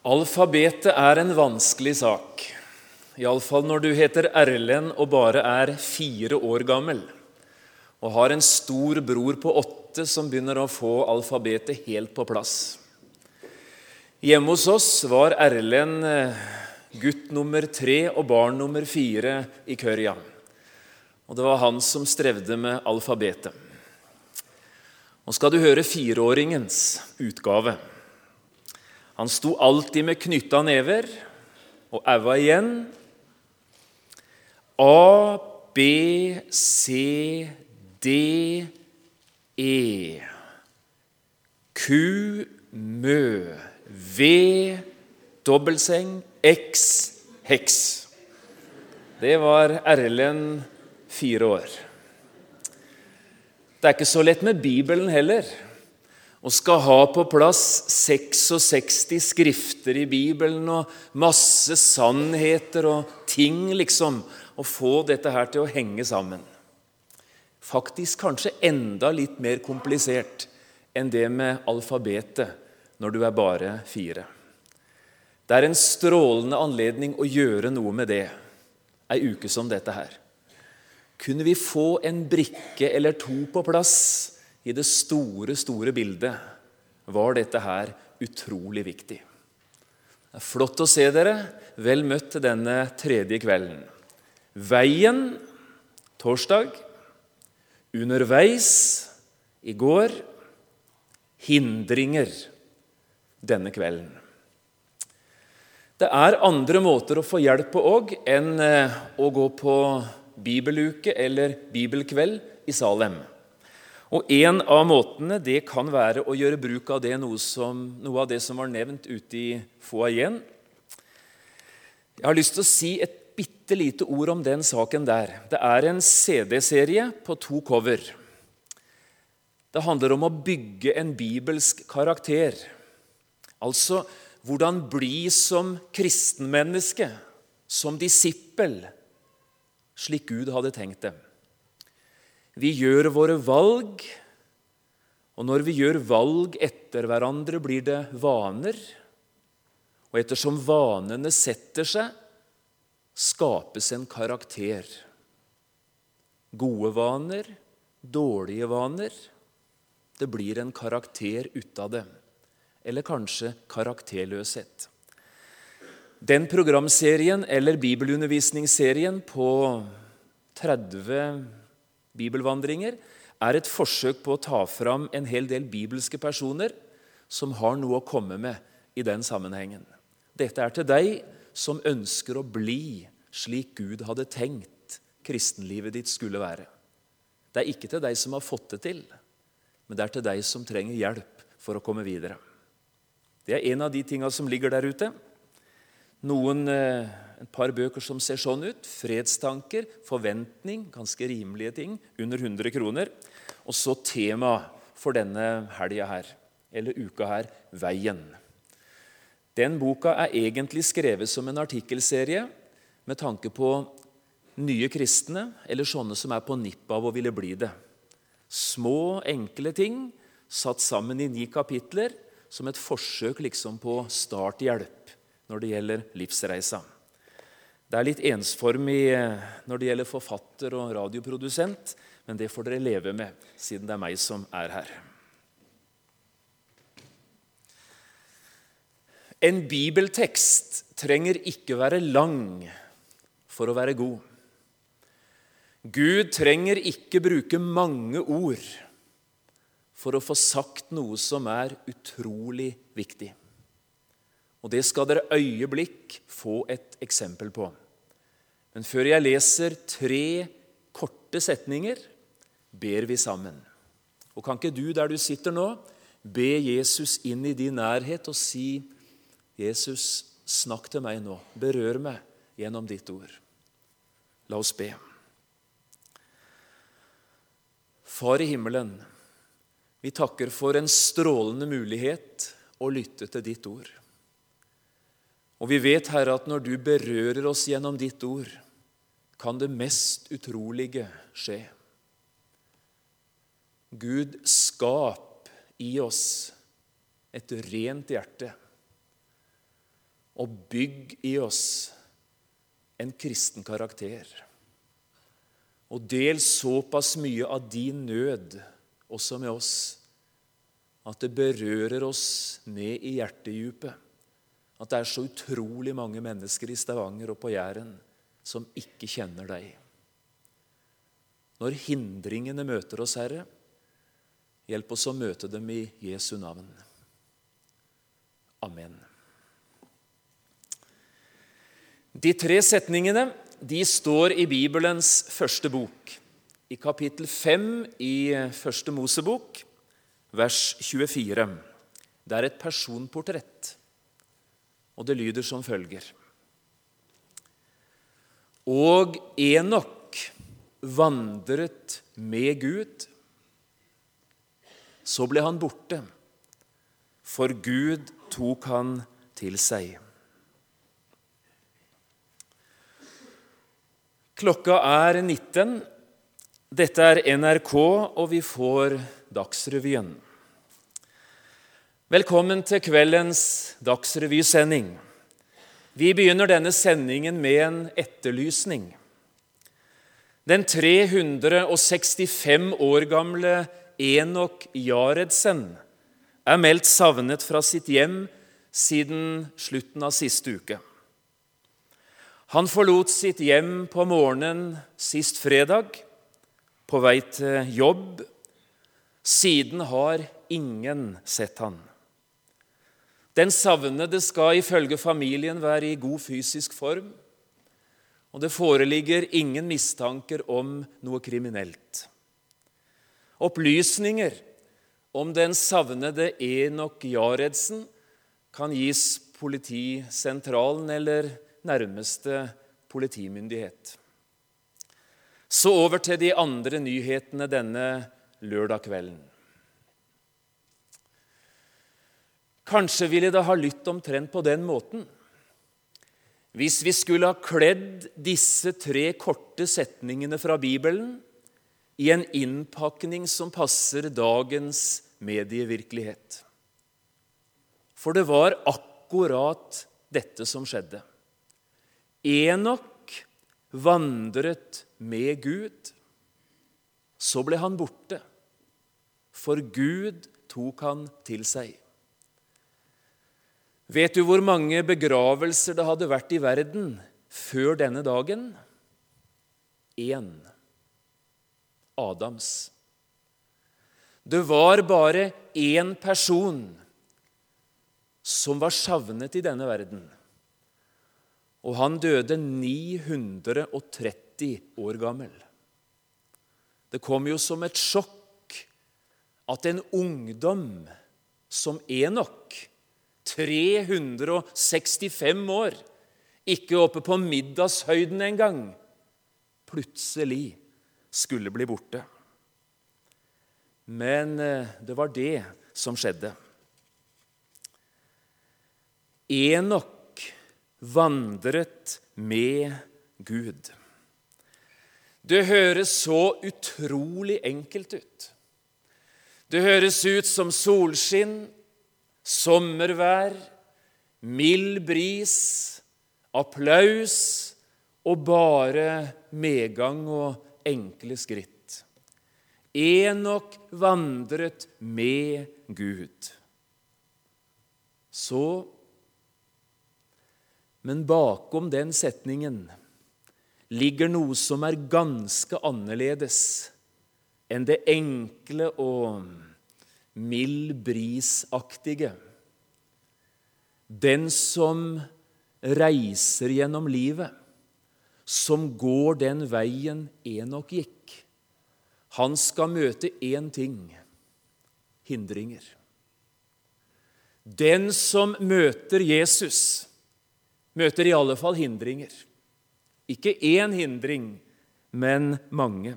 Alfabetet er en vanskelig sak. Iallfall når du heter Erlend og bare er fire år gammel og har en stor bror på åtte som begynner å få alfabetet helt på plass. Hjemme hos oss var Erlend eh, gutt nummer tre og barn nummer fire i Kørja. Og det var han som strevde med alfabetet. Nå skal du høre fireåringens utgave. Han sto alltid med knytta never og aua igjen. A, B, C, D, E. Q, Mø. V, dobbeltseng. X, heks. Det var Erlend fire år. Det er ikke så lett med Bibelen heller og skal ha på plass 66 skrifter i Bibelen og masse sannheter og ting, liksom, og få dette her til å henge sammen. Faktisk kanskje enda litt mer komplisert enn det med alfabetet når du er bare fire. Det er en strålende anledning å gjøre noe med det ei uke som dette her. Kunne vi få en brikke eller to på plass i det store, store bildet, var dette her utrolig viktig. Det er flott å se dere. Vel møtt til denne tredje kvelden. Veien torsdag. Underveis i går. Hindringer denne kvelden. Det er andre måter å få hjelp på òg enn eh, å gå på bibeluke eller bibelkveld i Salem. Og En av måtene det kan være å gjøre bruk av det, noe, som, noe av det som var nevnt ute i foajeen. Jeg har lyst til å si et bitte lite ord om den saken der. Det er en CD-serie på to cover. Det handler om å bygge en bibelsk karakter. Altså hvordan bli som kristenmenneske, som disippel, slik Gud hadde tenkt det. Vi gjør våre valg, og når vi gjør valg etter hverandre, blir det vaner. Og ettersom vanene setter seg, skapes en karakter. Gode vaner, dårlige vaner. Det blir en karakter ut av det. Eller kanskje karakterløshet. Den programserien eller bibelundervisningsserien på 30 bibelvandringer er et forsøk på å ta fram en hel del bibelske personer som har noe å komme med i den sammenhengen. Dette er til deg som ønsker å bli slik Gud hadde tenkt kristenlivet ditt skulle være. Det er ikke til deg som har fått det til, men det er til deg som trenger hjelp for å komme videre. Det er en av de tinga som ligger der ute. Noen eh, et par bøker som ser sånn ut. 'Fredstanker', 'Forventning', ganske rimelige ting. Under 100 kroner. Og så tema for denne helga her, eller uka her, 'Veien'. Den boka er egentlig skrevet som en artikkelserie med tanke på nye kristne, eller sånne som er på nippet av å ville bli det. Små, enkle ting satt sammen i ni kapitler som et forsøk liksom på starthjelp når det gjelder livsreisa. Det er litt ensformig eh, når det gjelder forfatter og radioprodusent, men det får dere leve med, siden det er meg som er her. En bibeltekst trenger ikke være lang for å være god. Gud trenger ikke bruke mange ord for å få sagt noe som er utrolig viktig. Og Det skal dere øyeblikk få et eksempel på. Men før jeg leser tre korte setninger, ber vi sammen. Og Kan ikke du der du sitter nå, be Jesus inn i din nærhet og si, 'Jesus, snakk til meg nå. Berør meg gjennom ditt ord.' La oss be. Far i himmelen, vi takker for en strålende mulighet å lytte til ditt ord. Og vi vet, Herre, at når du berører oss gjennom ditt ord, kan det mest utrolige skje. Gud, skap i oss et rent hjerte. og bygg i oss en kristen karakter. Og del såpass mye av din nød også med oss at det berører oss ned i hjertedjupet. At det er så utrolig mange mennesker i Stavanger og på Jæren som ikke kjenner deg. Når hindringene møter oss, Herre, hjelp oss å møte dem i Jesu navn. Amen. De tre setningene de står i Bibelens første bok, i kapittel 5 i Første Mosebok, vers 24. Det er et personportrett, og det lyder som følger. Og Enok vandret med Gud. Så ble han borte, for Gud tok han til seg. Klokka er 19. Dette er NRK, og vi får Dagsrevyen. Velkommen til kveldens dagsrevysending. Vi begynner denne sendingen med en etterlysning. Den 365 år gamle Enok Jaredsen er meldt savnet fra sitt hjem siden slutten av siste uke. Han forlot sitt hjem på morgenen sist fredag på vei til jobb. Siden har ingen sett han. Den savnede skal ifølge familien være i god fysisk form, og det foreligger ingen mistanker om noe kriminelt. Opplysninger om den savnede Enok Jaredsen kan gis politisentralen eller nærmeste politimyndighet. Så over til de andre nyhetene denne lørdag kvelden. Kanskje ville det ha lytt omtrent på den måten hvis vi skulle ha kledd disse tre korte setningene fra Bibelen i en innpakning som passer dagens medievirkelighet. For det var akkurat dette som skjedde. Enok vandret med Gud. Så ble han borte, for Gud tok han til seg. Vet du hvor mange begravelser det hadde vært i verden før denne dagen? Én. Adams. Det var bare én person som var savnet i denne verden. Og han døde 930 år gammel. Det kom jo som et sjokk at en ungdom som Enok 365 år, ikke oppe på middagshøyden engang, plutselig skulle bli borte. Men eh, det var det som skjedde. Enok vandret med Gud. Det høres så utrolig enkelt ut. Det høres ut som solskinn sommervær, mild bris, applaus og bare medgang og enkle skritt. Enok vandret med Gud. Så Men bakom den setningen ligger noe som er ganske annerledes enn det enkle og mild brisaktige. Den som reiser gjennom livet, som går den veien Enok gikk, han skal møte én ting hindringer. Den som møter Jesus, møter i alle fall hindringer. Ikke én hindring, men mange.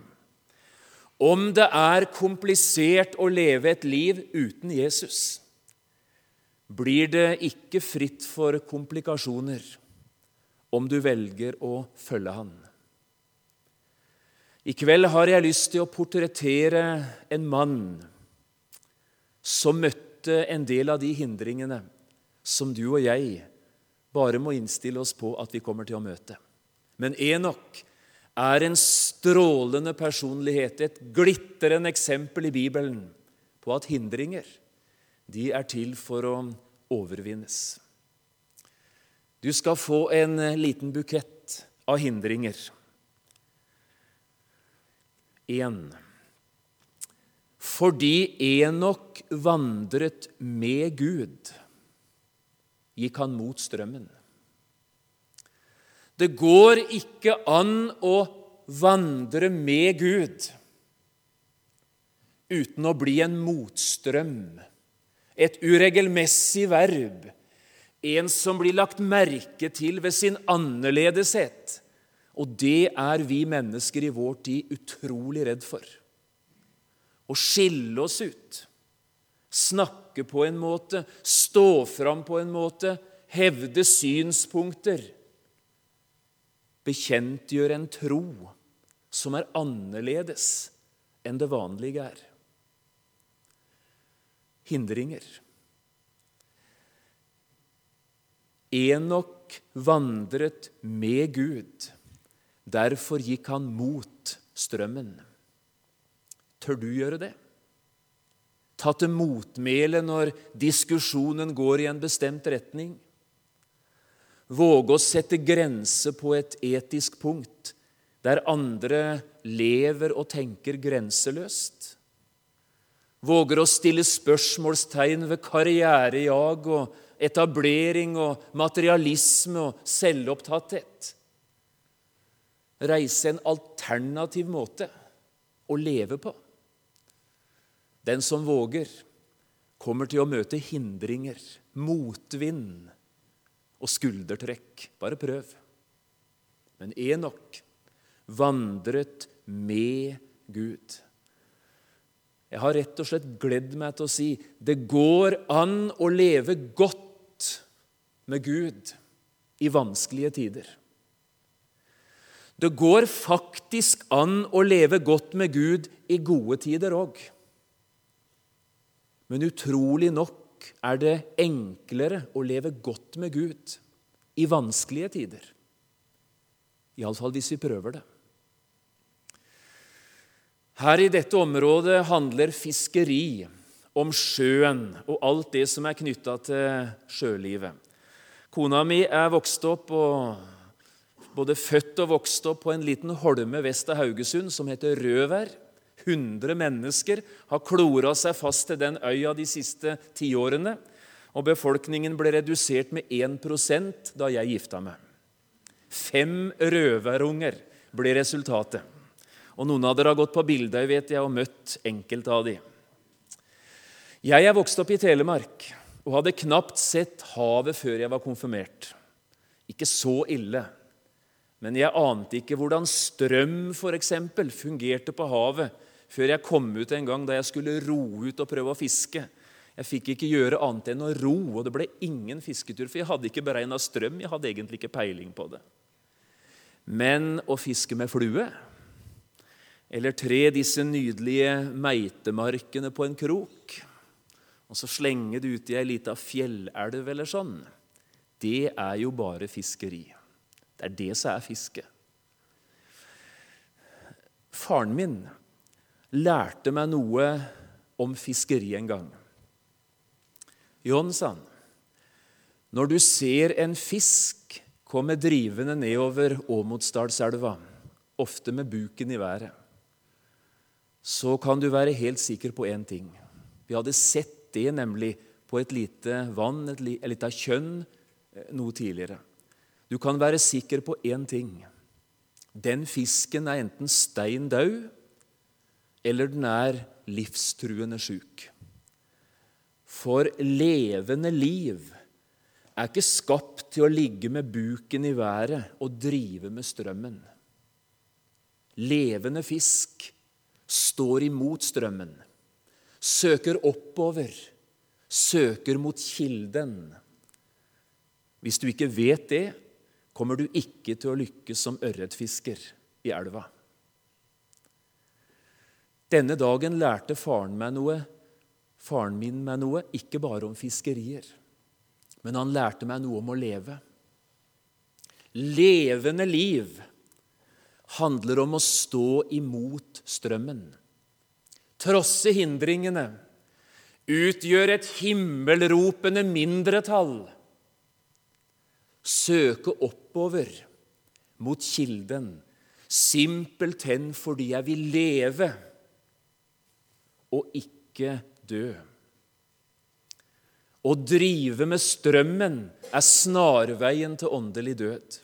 Om det er komplisert å leve et liv uten Jesus, blir det ikke fritt for komplikasjoner om du velger å følge Han. I kveld har jeg lyst til å portrettere en mann som møtte en del av de hindringene som du og jeg bare må innstille oss på at vi kommer til å møte. Men Enok er en strålende personlighet, et glitrende eksempel i Bibelen på at hindringer de er til for å overvinnes. Du skal få en liten bukett av hindringer. En. Fordi Enok vandret med Gud, gikk han mot strømmen. Det går ikke an å vandre med Gud uten å bli en motstrøm, et uregelmessig verb, en som blir lagt merke til ved sin annerledeshet. Og det er vi mennesker i vår tid utrolig redd for. Å skille oss ut, snakke på en måte, stå fram på en måte, hevde synspunkter. Bekjentgjøre en tro som er annerledes enn det vanlige er. Hindringer. Enok vandret med Gud. Derfor gikk han mot strømmen. Tør du gjøre det? Ta til motmæle når diskusjonen går i en bestemt retning. Våge å sette grenser på et etisk punkt der andre lever og tenker grenseløst. Våger å stille spørsmålstegn ved karrierejag og etablering og materialisme og selvopptatthet. Reise en alternativ måte å leve på. Den som våger, kommer til å møte hindringer, motvind og skuldertrekk. Bare prøv. Men Enok vandret med Gud. Jeg har rett og slett gledd meg til å si det går an å leve godt med Gud i vanskelige tider. Det går faktisk an å leve godt med Gud i gode tider òg. Men utrolig nok er det enklere å leve godt med Gud i vanskelige tider. Iallfall hvis vi prøver det. Her i dette området handler fiskeri om sjøen og alt det som er knytta til sjølivet. Kona mi er vokst opp og både født og vokst opp på en liten holme vest av Haugesund som heter Røvær. 100 mennesker har klora seg fast til den øya de siste tiårene. Og befolkningen ble redusert med 1% da jeg gifta meg. Fem røverunger ble resultatet. Og Noen av dere har gått på bilder vet jeg, og møtt enkelte av de. Jeg er vokst opp i Telemark og hadde knapt sett havet før jeg var konfirmert. Ikke så ille, men jeg ante ikke hvordan strøm eksempel, fungerte på havet før jeg kom ut en gang da jeg skulle ro ut og prøve å fiske. Jeg fikk ikke gjøre annet enn å ro, og det ble ingen fisketur, for jeg hadde ikke beregna strøm. jeg hadde egentlig ikke peiling på det. Men å fiske med flue eller tre disse nydelige meitemarkene på en krok, og så slenge det ut i ei lita fjellelv eller sånn, det er jo bare fiskeri. Det er det som er fiske. Faren min lærte meg noe om fiskeri en gang. Han, når du ser en fisk komme drivende nedover Åmotsdalselva, ofte med buken i været så kan du være helt sikker på én ting. Vi hadde sett det nemlig på et lite vann, et lite kjønn, eh, noe tidligere. Du kan være sikker på én ting. Den fisken er enten stein død, eller den er livstruende sjuk. For levende liv er ikke skapt til å ligge med buken i været og drive med strømmen. Levende fisk står imot strømmen, søker oppover, søker mot kilden. Hvis du ikke vet det, kommer du ikke til å lykkes som ørretfisker i elva. Denne dagen lærte faren, meg noe, faren min meg noe, ikke bare om fiskerier, men han lærte meg noe om å leve. levende liv, handler om å stå imot strømmen. Trosse hindringene, utgjøre et himmelropende mindretall. Søke oppover mot kilden, simpelthen fordi jeg vil leve og ikke dø. Å drive med strømmen er snarveien til åndelig død,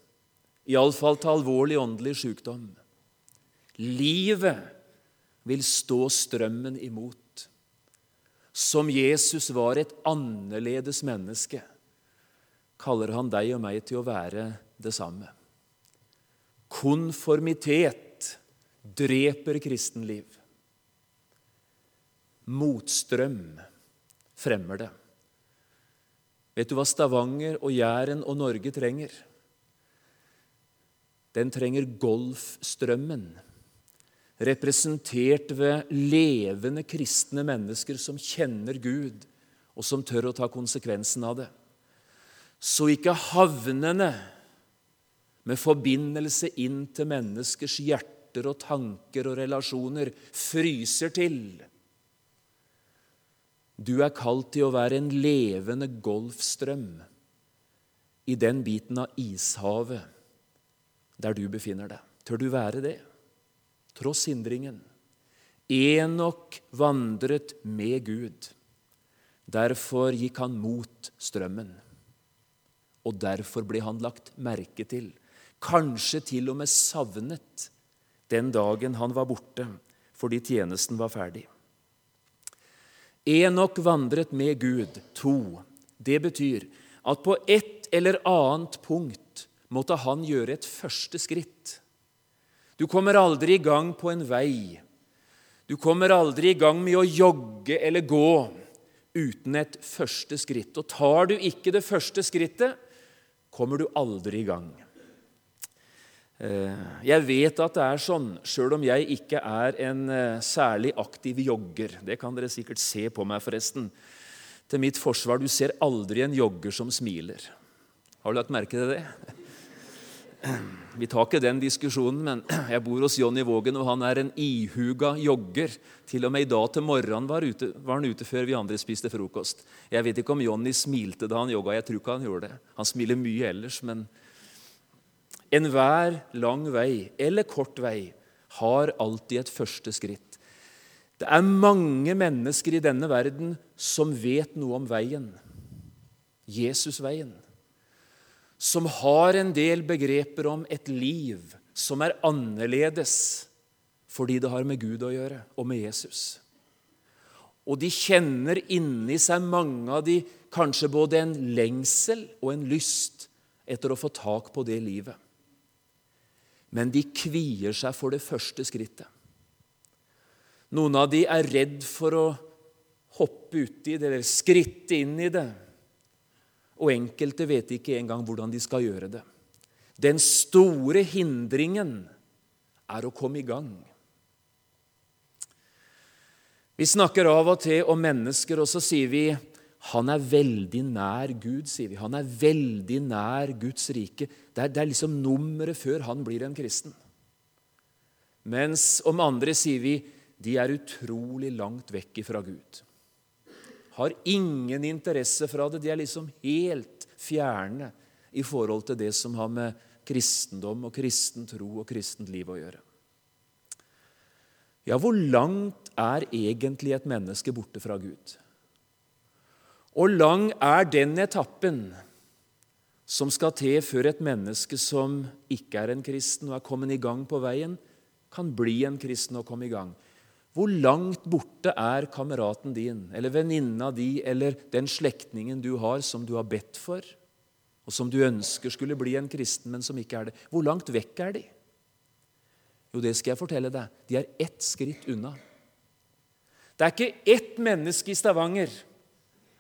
iallfall til alvorlig åndelig sykdom. Livet vil stå strømmen imot. Som Jesus var et annerledes menneske, kaller han deg og meg til å være det samme. Konformitet dreper kristenliv. Motstrøm fremmer det. Vet du hva Stavanger og Jæren og Norge trenger? Den trenger Golfstrømmen, representert ved levende kristne mennesker som kjenner Gud, og som tør å ta konsekvensen av det. Så ikke havnene med forbindelse inn til menneskers hjerter og tanker og relasjoner fryser til du er kalt til å være en levende golfstrøm i den biten av ishavet der du befinner deg. Tør du være det, tross hindringen? Enok vandret med Gud. Derfor gikk han mot strømmen. Og derfor ble han lagt merke til, kanskje til og med savnet, den dagen han var borte fordi tjenesten var ferdig. Enok vandret med Gud. To. Det betyr at på et eller annet punkt måtte han gjøre et første skritt. Du kommer aldri i gang på en vei. Du kommer aldri i gang med å jogge eller gå uten et første skritt. Og tar du ikke det første skrittet, kommer du aldri i gang. Eh, jeg vet at det er sånn, sjøl om jeg ikke er en eh, særlig aktiv jogger. Det kan dere sikkert se på meg, forresten. Til mitt forsvar, du ser aldri en jogger som smiler. Har du lagt merke til det? Vi tar ikke den diskusjonen, men jeg bor hos Jonny Vågen, og han er en ihuga jogger. Til og med i dag til morgenen var, ute, var, han ute før vi andre spiste frokost. Jeg vet ikke om Jonny smilte da han jogga. Jeg tror ikke han gjorde det. Han smiler mye ellers, men Enhver lang vei eller kort vei har alltid et første skritt. Det er mange mennesker i denne verden som vet noe om veien. Jesusveien. Som har en del begreper om et liv som er annerledes fordi det har med Gud å gjøre, og med Jesus. Og de kjenner inni seg, mange av de, kanskje både en lengsel og en lyst etter å få tak på det livet men de kvier seg for det første skrittet. Noen av de er redd for å hoppe uti det eller skritte inn i det. Og enkelte vet ikke engang hvordan de skal gjøre det. Den store hindringen er å komme i gang. Vi snakker av og til om mennesker, og så sier vi han er veldig nær Gud, sier vi. Han er veldig nær Guds rike. Det er, det er liksom nummeret før han blir en kristen. Mens om andre sier vi de er utrolig langt vekk fra Gud. Har ingen interesse fra det. De er liksom helt fjerne i forhold til det som har med kristendom og kristen tro og kristent liv å gjøre. Ja, hvor langt er egentlig et menneske borte fra Gud? Og lang er den etappen som skal til før et menneske som ikke er en kristen og er kommet i gang på veien, kan bli en kristen og komme i gang. Hvor langt borte er kameraten din eller venninna di eller den slektningen du har som du har bedt for, og som du ønsker skulle bli en kristen, men som ikke er det? Hvor langt vekk er de? Jo, det skal jeg fortelle deg. De er ett skritt unna. Det er ikke ett menneske i Stavanger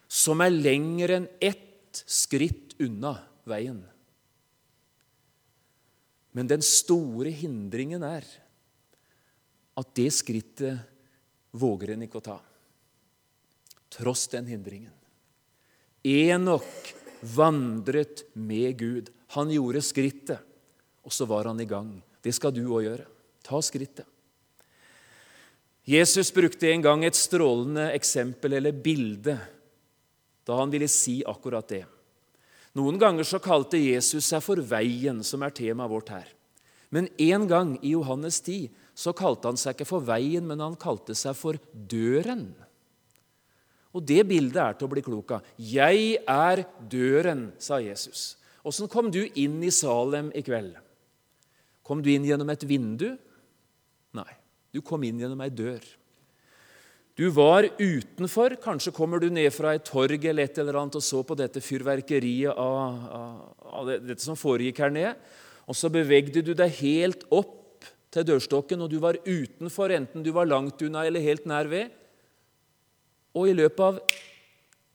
som er lenger enn ett skritt unna veien. Men den store hindringen er at det skrittet våger en ikke å ta. Tross den hindringen. Enok vandret med Gud. Han gjorde skrittet, og så var han i gang. Det skal du òg gjøre. Ta skrittet. Jesus brukte en gang et strålende eksempel eller bilde da han ville si akkurat det. Noen ganger så kalte Jesus seg for Veien, som er temaet vårt her. Men en gang i Johannes 10 så kalte han seg ikke for Veien, men han kalte seg for Døren. Og det bildet er til å bli klok av. 'Jeg er døren', sa Jesus. Åssen kom du inn i Salem i kveld? Kom du inn gjennom et vindu? Nei, du kom inn gjennom ei dør. Du var utenfor. Kanskje kommer du ned fra et torg eller et eller annet og så på dette fyrverkeriet av, av, av dette som foregikk her nede. Og så bevegde du deg helt opp til dørstokken, og du var utenfor, enten du var langt unna eller helt nær ved. Og i løpet av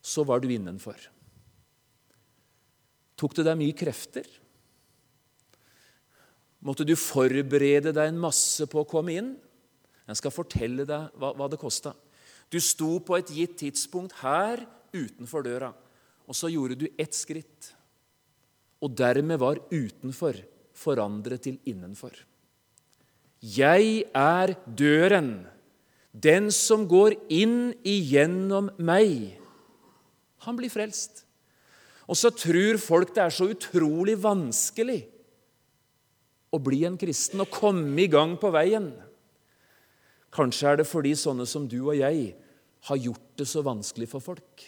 så var du innenfor. Tok det deg mye krefter? Måtte du forberede deg en masse på å komme inn? Jeg skal fortelle deg hva, hva det kosta. Du sto på et gitt tidspunkt her utenfor døra, og så gjorde du ett skritt. Og dermed var utenfor forandret til innenfor. Jeg er døren. Den som går inn igjennom meg, han blir frelst. Og så tror folk det er så utrolig vanskelig å bli en kristen og komme i gang på veien. Kanskje er det fordi sånne som du og jeg har gjort det så vanskelig for folk.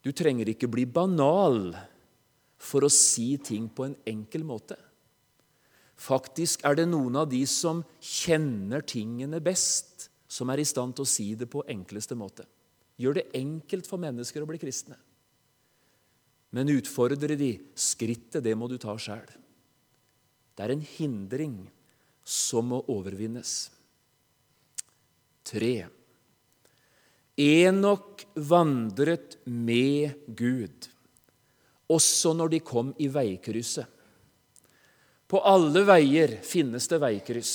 Du trenger ikke bli banal for å si ting på en enkel måte. Faktisk er det noen av de som kjenner tingene best, som er i stand til å si det på enkleste måte. Gjør det enkelt for mennesker å bli kristne. Men utfordrer de skrittet, det må du ta sjæl. Det er en hindring som må overvinnes. 3. Enok vandret med Gud, også når de kom i veikrysset. På alle veier finnes det veikryss.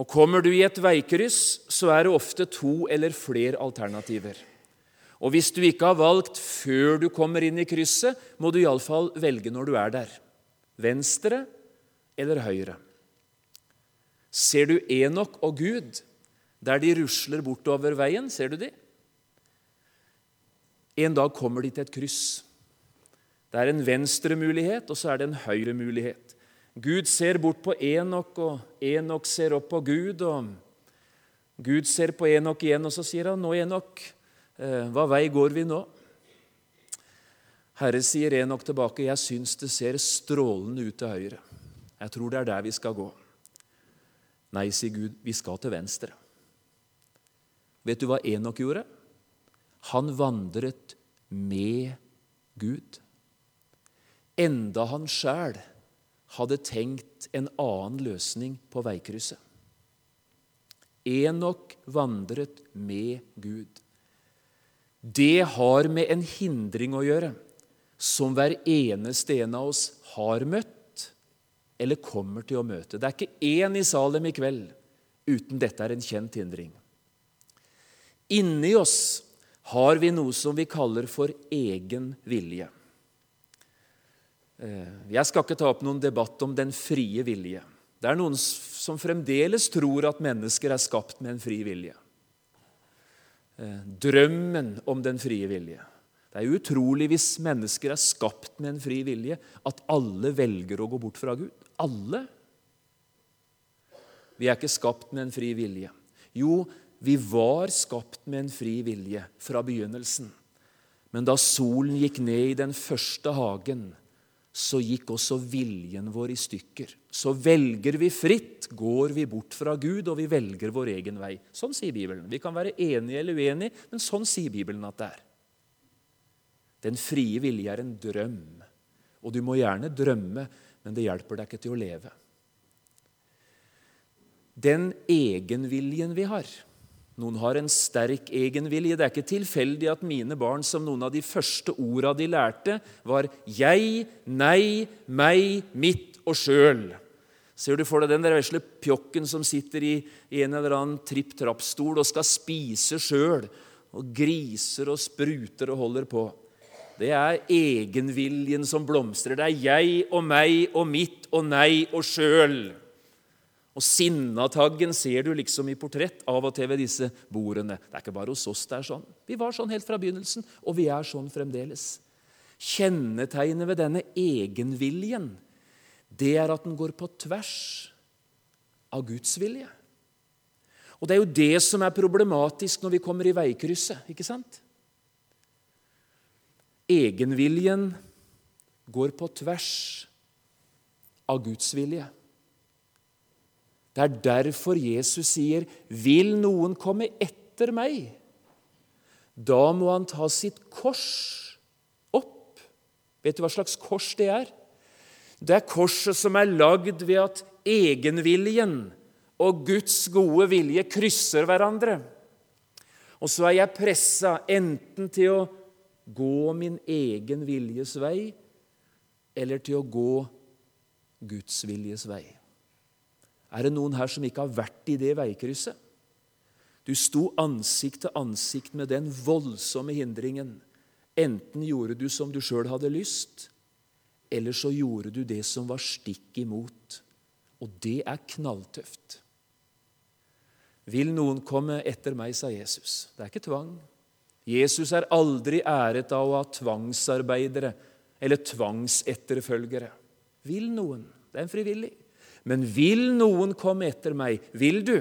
Og Kommer du i et veikryss, så er det ofte to eller flere alternativer. Og Hvis du ikke har valgt før du kommer inn i krysset, må du iallfall velge når du er der. Venstre eller høyre. Ser du Enok og Gud, der de rusler bortover veien. Ser du de? En dag kommer de til et kryss. Det er en venstre mulighet, og så er det en høyre mulighet. Gud ser bort på Enok, og Enok ser opp på Gud. og Gud ser på Enok igjen, og så sier han, 'Nå, Enok, eh, hva vei går vi nå?' Herre sier Enok tilbake, 'Jeg syns det ser strålende ut til høyre.' 'Jeg tror det er der vi skal gå.' Nei, sier Gud, 'vi skal til venstre.' Vet du hva Enok gjorde? Han vandret med Gud. Enda han sjæl hadde tenkt en annen løsning på veikrysset. Enok vandret med Gud. Det har med en hindring å gjøre som hver eneste en av oss har møtt eller kommer til å møte. Det er ikke én i Salem i kveld uten dette er en kjent hindring. Inni oss har vi noe som vi kaller for egen vilje. Eh, jeg skal ikke ta opp noen debatt om den frie vilje. Det er noen som fremdeles tror at mennesker er skapt med en fri vilje. Eh, drømmen om den frie vilje. Det er utrolig hvis mennesker er skapt med en fri vilje, at alle velger å gå bort fra Gud. Alle. Vi er ikke skapt med en fri vilje. Jo, vi var skapt med en fri vilje fra begynnelsen. Men da solen gikk ned i den første hagen, så gikk også viljen vår i stykker. Så velger vi fritt, går vi bort fra Gud, og vi velger vår egen vei. Sånn sier Bibelen. Vi kan være enige eller uenige, men sånn sier Bibelen at det er. Den frie vilje er en drøm, og du må gjerne drømme, men det hjelper deg ikke til å leve. Den egenviljen vi har, noen har en sterk egenvilje. Det er ikke tilfeldig at mine barn, som noen av de første orda de lærte, var 'jeg', 'nei', 'meg', 'mitt' og 'sjøl'. Ser du for deg den der vesle pjokken som sitter i, i en eller annen tripp-trapp-stol og skal spise sjøl, og griser og spruter og holder på? Det er egenviljen som blomstrer. Det er jeg og meg og mitt og nei og sjøl. Og sinnataggen ser du liksom i portrett av og til ved disse bordene. Det er ikke bare hos oss det er sånn. Vi var sånn helt fra begynnelsen, og vi er sånn fremdeles. Kjennetegnet ved denne egenviljen, det er at den går på tvers av Guds vilje. Og det er jo det som er problematisk når vi kommer i veikrysset, ikke sant? Egenviljen går på tvers av Guds vilje. Det er derfor Jesus sier, 'Vil noen komme etter meg?' Da må han ta sitt kors opp. Vet du hva slags kors det er? Det er korset som er lagd ved at egenviljen og Guds gode vilje krysser hverandre. Og så er jeg pressa enten til å gå min egen viljes vei eller til å gå Guds viljes vei. Er det noen her som ikke har vært i det veikrysset? Du sto ansikt til ansikt med den voldsomme hindringen. Enten gjorde du som du sjøl hadde lyst, eller så gjorde du det som var stikk imot. Og det er knalltøft. Vil noen komme etter meg, sa Jesus. Det er ikke tvang. Jesus er aldri æret av å ha tvangsarbeidere eller tvangsetterfølgere. Vil noen? Det er en frivillig. Men vil noen komme etter meg, vil du,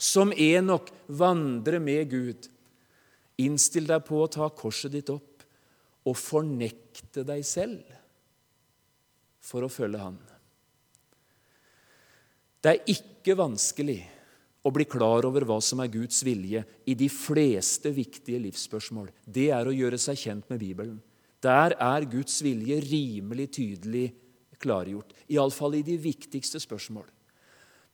som Enok, vandre med Gud, innstill deg på å ta korset ditt opp og fornekte deg selv for å følge Han. Det er ikke vanskelig å bli klar over hva som er Guds vilje i de fleste viktige livsspørsmål. Det er å gjøre seg kjent med Bibelen. Der er Guds vilje rimelig tydelig klargjort. Iallfall i de viktigste spørsmål.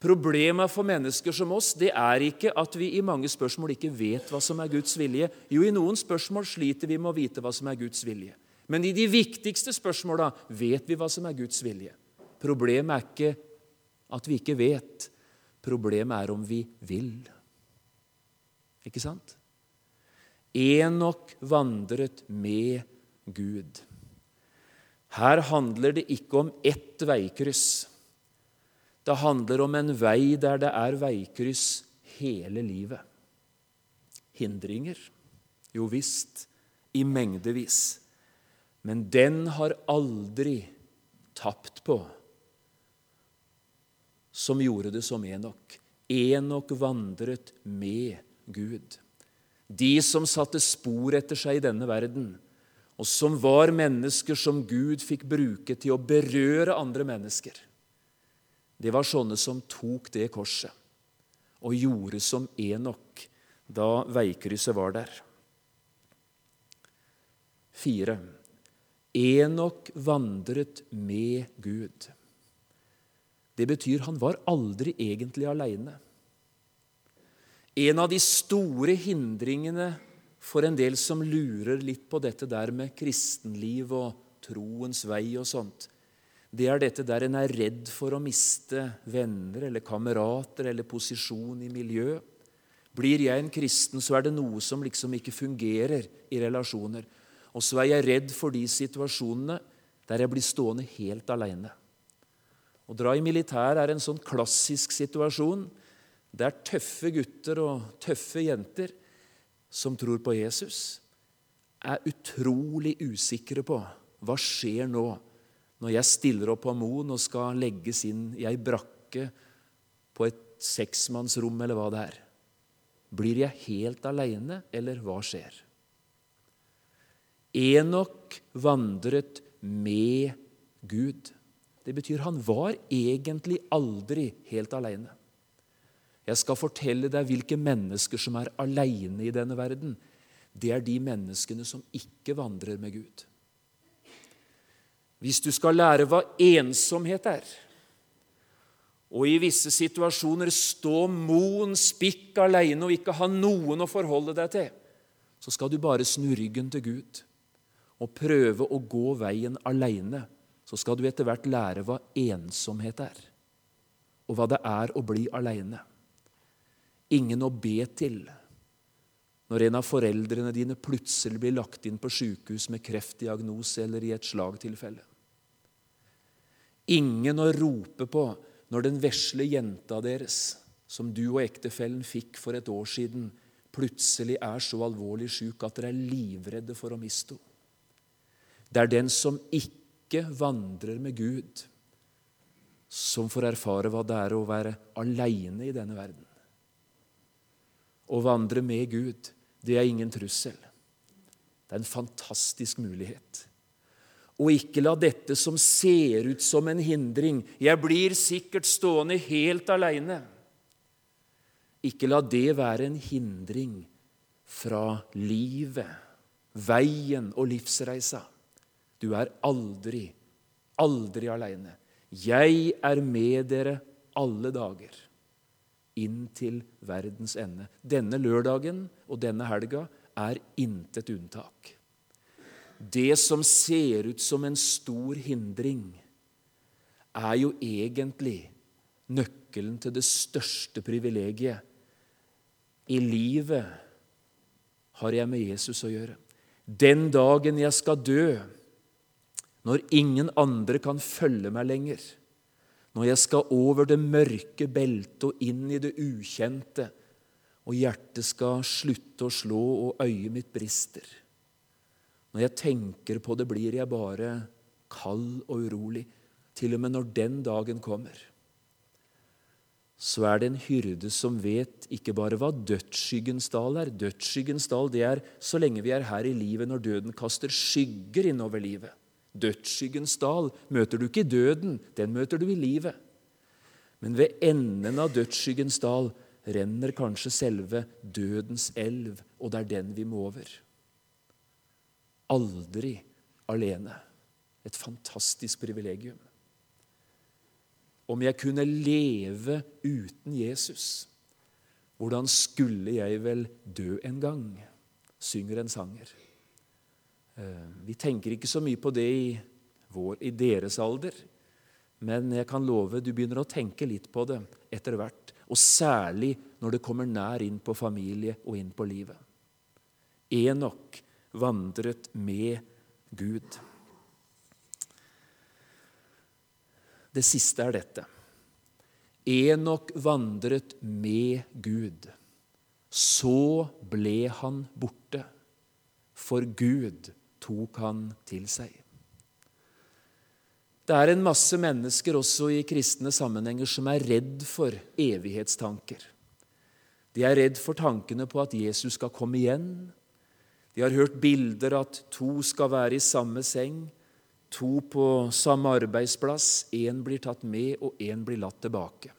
Problemet for mennesker som oss det er ikke at vi i mange spørsmål ikke vet hva som er Guds vilje. Jo, i noen spørsmål sliter vi med å vite hva som er Guds vilje. Men i de viktigste spørsmåla vet vi hva som er Guds vilje. Problemet er ikke at vi ikke vet. Problemet er om vi vil. Ikke sant? Enok vandret med Gud. Her handler det ikke om ett veikryss. Det handler om en vei der det er veikryss hele livet. Hindringer? Jo visst, i mengdevis. Men den har aldri tapt på som gjorde det som Enok. Enok vandret med Gud. De som satte spor etter seg i denne verden, og som var mennesker som Gud fikk bruke til å berøre andre mennesker. Det var sånne som tok det korset og gjorde som Enok da veikrysset var der. Fire. Enok vandret med Gud. Det betyr han var aldri egentlig aleine. En av de store hindringene for en del som lurer litt på dette der med kristenliv og troens vei og sånt, det er dette der en er redd for å miste venner eller kamerater eller posisjon i miljøet. Blir jeg en kristen, så er det noe som liksom ikke fungerer i relasjoner. Og så er jeg redd for de situasjonene der jeg blir stående helt aleine. Å dra i militær er en sånn klassisk situasjon. Det er tøffe gutter og tøffe jenter som tror på Jesus, er utrolig usikre på hva skjer nå når jeg stiller opp på Moen og skal legges inn i ei brakke på et seksmannsrom, eller hva det er. Blir jeg helt aleine, eller hva skjer? Enok vandret med Gud. Det betyr han var egentlig aldri helt aleine. Jeg skal fortelle deg hvilke mennesker som er aleine i denne verden. Det er de menneskene som ikke vandrer med Gud. Hvis du skal lære hva ensomhet er, og i visse situasjoner stå moen spikk aleine og ikke ha noen å forholde deg til, så skal du bare snu ryggen til Gud og prøve å gå veien aleine. Så skal du etter hvert lære hva ensomhet er, og hva det er å bli aleine ingen å be til, når en av foreldrene dine plutselig blir lagt inn på sykehus med kreftdiagnose eller i et slagtilfelle. Ingen å rope på når den vesle jenta deres, som du og ektefellen fikk for et år siden, plutselig er så alvorlig syk at dere er livredde for å miste henne. Det er den som ikke vandrer med Gud, som får erfare hva det er å være aleine i denne verden. Å vandre med Gud, det er ingen trussel. Det er en fantastisk mulighet. Og ikke la dette som ser ut som en hindring Jeg blir sikkert stående helt aleine. Ikke la det være en hindring fra livet, veien og livsreisa. Du er aldri, aldri aleine. Jeg er med dere alle dager inn til verdens ende. Denne lørdagen og denne helga er intet unntak. Det som ser ut som en stor hindring, er jo egentlig nøkkelen til det største privilegiet. I livet har jeg med Jesus å gjøre. Den dagen jeg skal dø, når ingen andre kan følge meg lenger, når jeg skal over det mørke beltet og inn i det ukjente, og hjertet skal slutte å slå og øyet mitt brister. Når jeg tenker på det, blir jeg bare kald og urolig, til og med når den dagen kommer. Så er det en hyrde som vet ikke bare hva dødsskyggens dal er. Dødsskyggens dal det er så lenge vi er her i livet, når døden kaster skygger innover livet. Dødsskyggens dal møter du ikke i døden, den møter du i livet. Men ved enden av dødsskyggens dal renner kanskje selve dødens elv, og det er den vi må over. Aldri alene. Et fantastisk privilegium. Om jeg kunne leve uten Jesus, hvordan skulle jeg vel dø en gang? synger en sanger. Eh, vi tenker ikke så mye på det i, vår, i deres alder, men jeg kan love du begynner å tenke litt på det etter hvert. Og særlig når det kommer nær inn på familie og inn på livet. Enok vandret med Gud. Det siste er dette. Enok vandret med Gud. Så ble han borte, for Gud tok han til seg. Det er en masse mennesker også i kristne sammenhenger som er redd for evighetstanker. De er redd for tankene på at Jesus skal komme igjen. De har hørt bilder at to skal være i samme seng, to på samme arbeidsplass. Én blir tatt med, og én blir latt tilbake.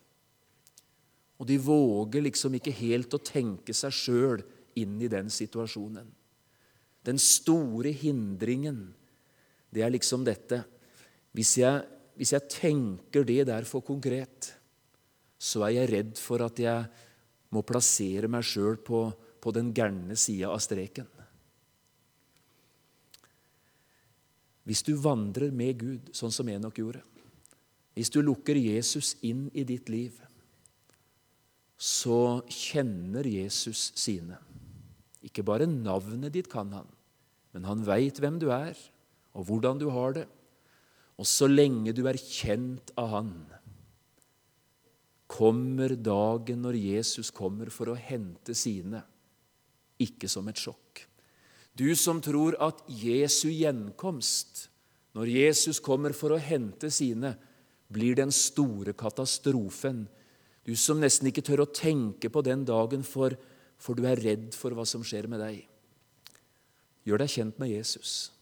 Og de våger liksom ikke helt å tenke seg sjøl inn i den situasjonen. Den store hindringen, det er liksom dette. Hvis jeg, hvis jeg tenker det der for konkret, så er jeg redd for at jeg må plassere meg sjøl på, på den gærne sida av streken. Hvis du vandrer med Gud, sånn som Enok gjorde, hvis du lukker Jesus inn i ditt liv, så kjenner Jesus sine. Ikke bare navnet ditt kan han, men han veit hvem du er, og hvordan du har det. Og så lenge du er kjent av Han, kommer dagen når Jesus kommer for å hente sine, ikke som et sjokk. Du som tror at Jesu gjenkomst, når Jesus kommer for å hente sine, blir den store katastrofen. Du som nesten ikke tør å tenke på den dagen, for, for du er redd for hva som skjer med deg. Gjør deg kjent med Jesus.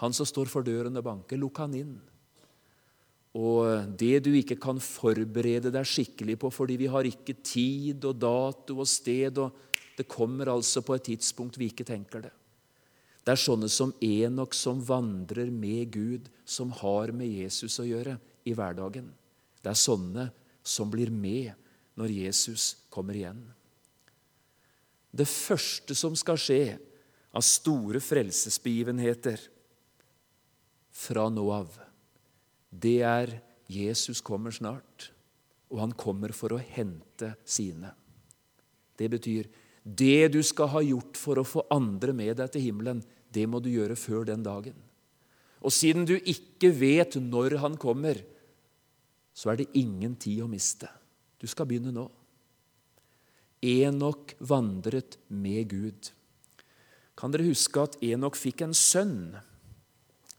Han som står for døren og banker. Lukk han inn. Og det du ikke kan forberede deg skikkelig på fordi vi har ikke tid og dato og sted og Det kommer altså på et tidspunkt vi ikke tenker det. Det er sånne som Enok som vandrer med Gud, som har med Jesus å gjøre i hverdagen. Det er sånne som blir med når Jesus kommer igjen. Det første som skal skje, av store frelsesbegivenheter fra nå av. Det er Jesus kommer snart, og han kommer for å hente sine. Det betyr Det du skal ha gjort for å få andre med deg til himmelen, det må du gjøre før den dagen. Og siden du ikke vet når han kommer, så er det ingen tid å miste. Du skal begynne nå. Enok vandret med Gud. Kan dere huske at Enok fikk en sønn?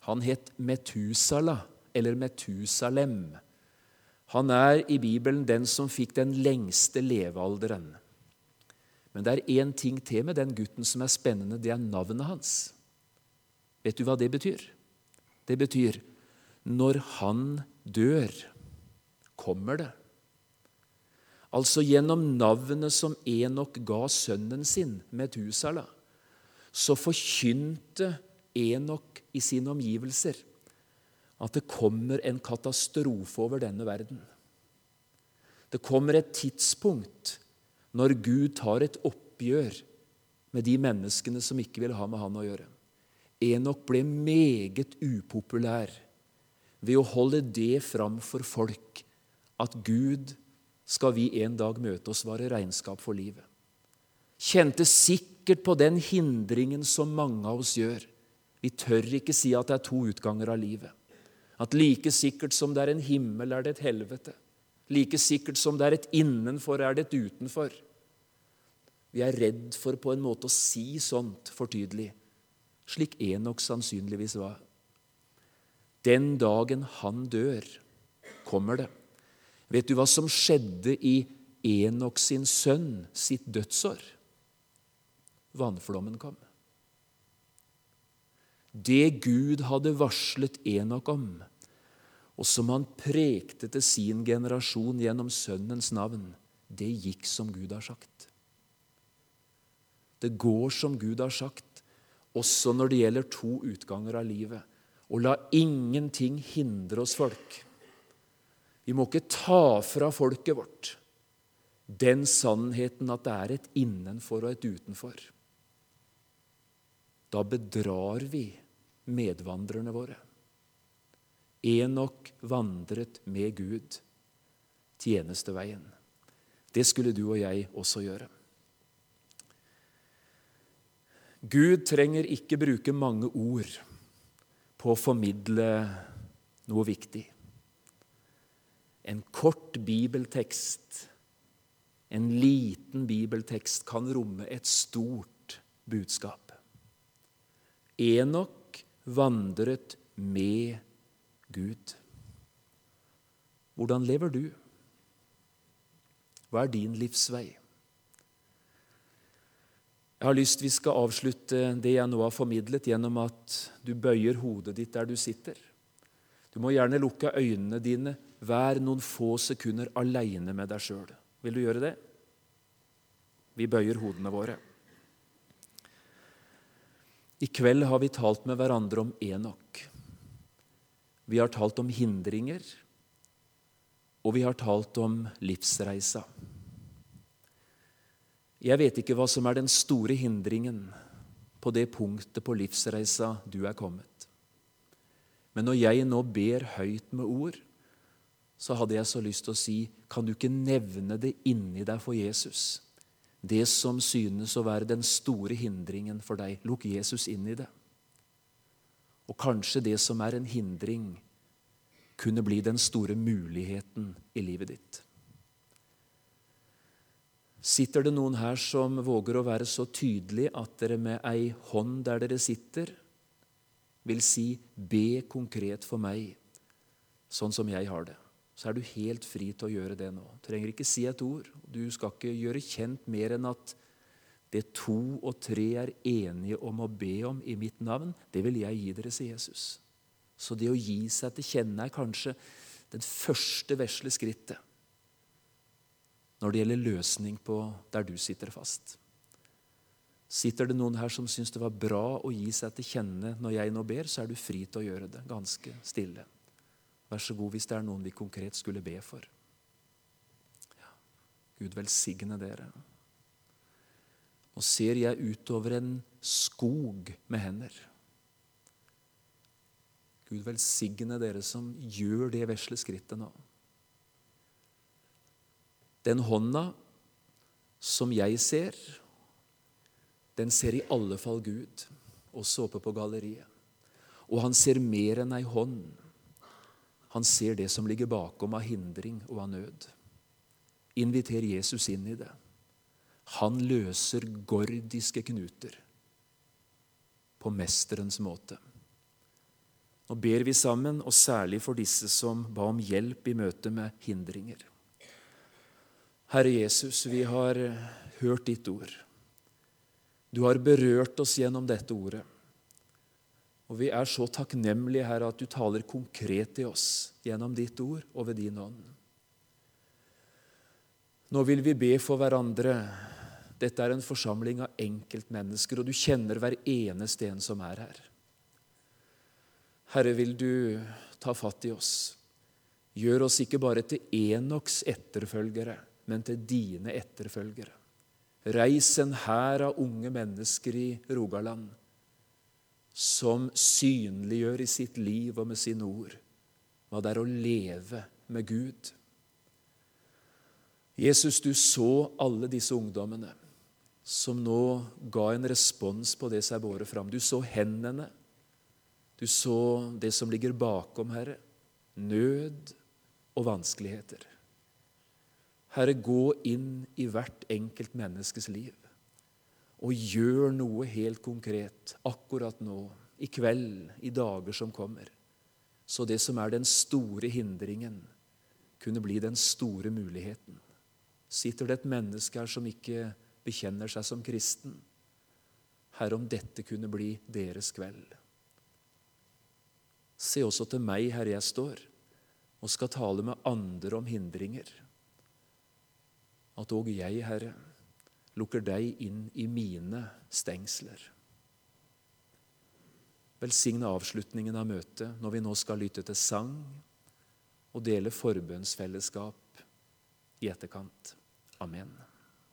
Han het Metusala, eller Metusalem. Han er i Bibelen den som fikk den lengste levealderen. Men det er én ting til med den gutten som er spennende. Det er navnet hans. Vet du hva det betyr? Det betyr når han dør, kommer det. Altså gjennom navnet som Enok ga sønnen sin, Metusala, så forkynte Enok i sine omgivelser at det kommer en katastrofe over denne verden. Det kommer et tidspunkt når Gud tar et oppgjør med de menneskene som ikke vil ha med han å gjøre. Enok ble meget upopulær ved å holde det fram for folk at Gud skal vi en dag møte og svare regnskap for livet. Kjente sikkert på den hindringen som mange av oss gjør. Vi tør ikke si at det er to utganger av livet. At like sikkert som det er en himmel, er det et helvete. Like sikkert som det er et innenfor, er det et utenfor. Vi er redd for på en måte å si sånt for tydelig, slik Enok sannsynligvis var. Den dagen han dør, kommer det. Vet du hva som skjedde i Enok sin sønn sitt dødsår? Vannflommen kom. Det Gud hadde varslet Enok om, og som han prekte til sin generasjon gjennom sønnens navn, det gikk som Gud har sagt. Det går som Gud har sagt, også når det gjelder to utganger av livet. Og la ingenting hindre oss folk. Vi må ikke ta fra folket vårt den sannheten at det er et innenfor og et utenfor. Da bedrar vi medvandrerne våre. Enok vandret med Gud tjenesteveien. Det skulle du og jeg også gjøre. Gud trenger ikke bruke mange ord på å formidle noe viktig. En kort bibeltekst, en liten bibeltekst, kan romme et stort budskap. Enok vandret med Gud. Hvordan lever du? Hva er din livsvei? Jeg har lyst vi skal avslutte det jeg nå har formidlet, gjennom at du bøyer hodet ditt der du sitter. Du må gjerne lukke øynene dine, vær noen få sekunder aleine med deg sjøl. Vil du gjøre det? Vi bøyer hodene våre. I kveld har vi talt med hverandre om Enok. Vi har talt om hindringer, og vi har talt om livsreisa. Jeg vet ikke hva som er den store hindringen på det punktet på livsreisa du er kommet. Men når jeg nå ber høyt med ord, så hadde jeg så lyst til å si, kan du ikke nevne det inni deg for Jesus? Det som synes å være den store hindringen for deg. Lukk Jesus inn i det. Og kanskje det som er en hindring, kunne bli den store muligheten i livet ditt. Sitter det noen her som våger å være så tydelig at dere med ei hånd der dere sitter, vil si 'be konkret for meg', sånn som jeg har det? Så er du helt fri til å gjøre det nå. Du trenger ikke si et ord. Du skal ikke gjøre kjent mer enn at det to og tre er enige om å be om i mitt navn, det vil jeg gi dere, sier Jesus. Så det å gi seg til kjenne er kanskje det første vesle skrittet når det gjelder løsning på der du sitter fast. Sitter det noen her som syns det var bra å gi seg til kjenne når jeg nå ber, så er du fri til å gjøre det ganske stille. Vær så god hvis det er noen vi konkret skulle be for. Ja. Gud velsigne dere. Nå ser jeg utover en skog med hender. Gud velsigne dere som gjør det vesle skrittet nå. Den hånda som jeg ser, den ser i alle fall Gud, også oppe på galleriet. Og han ser mer enn ei hånd. Han ser det som ligger bakom av hindring og av nød. Inviter Jesus inn i det. Han løser gordiske knuter på mesterens måte. Nå ber vi sammen, og særlig for disse som ba om hjelp i møte med hindringer. Herre Jesus, vi har hørt ditt ord. Du har berørt oss gjennom dette ordet. Og vi er så takknemlige, Herre, at du taler konkret til oss gjennom ditt ord og ved din ånd. Nå vil vi be for hverandre. Dette er en forsamling av enkeltmennesker, og du kjenner hver eneste en som er her. Herre, vil du ta fatt i oss. Gjør oss ikke bare til Enoks etterfølgere, men til dine etterfølgere. Reis en hær av unge mennesker i Rogaland som synliggjør i sitt liv og med sine ord hva det er å leve med Gud. Jesus, du så alle disse ungdommene som nå ga en respons på det som er båret fram. Du så hendene. Du så det som ligger bakom, Herre. Nød og vanskeligheter. Herre, gå inn i hvert enkelt menneskes liv og gjør noe helt konkret akkurat nå, i kveld, i dager som kommer, så det som er den store hindringen, kunne bli den store muligheten. Sitter det et menneske her som ikke bekjenner seg som kristen? Herre, om dette kunne bli deres kveld. Se også til meg, Herre, jeg står og skal tale med andre om hindringer. At òg jeg, Herre, lukker deg inn i mine stengsler. Velsigne avslutningen av møtet når vi nå skal lytte til sang og dele forbønnsfellesskap i etterkant. Amen.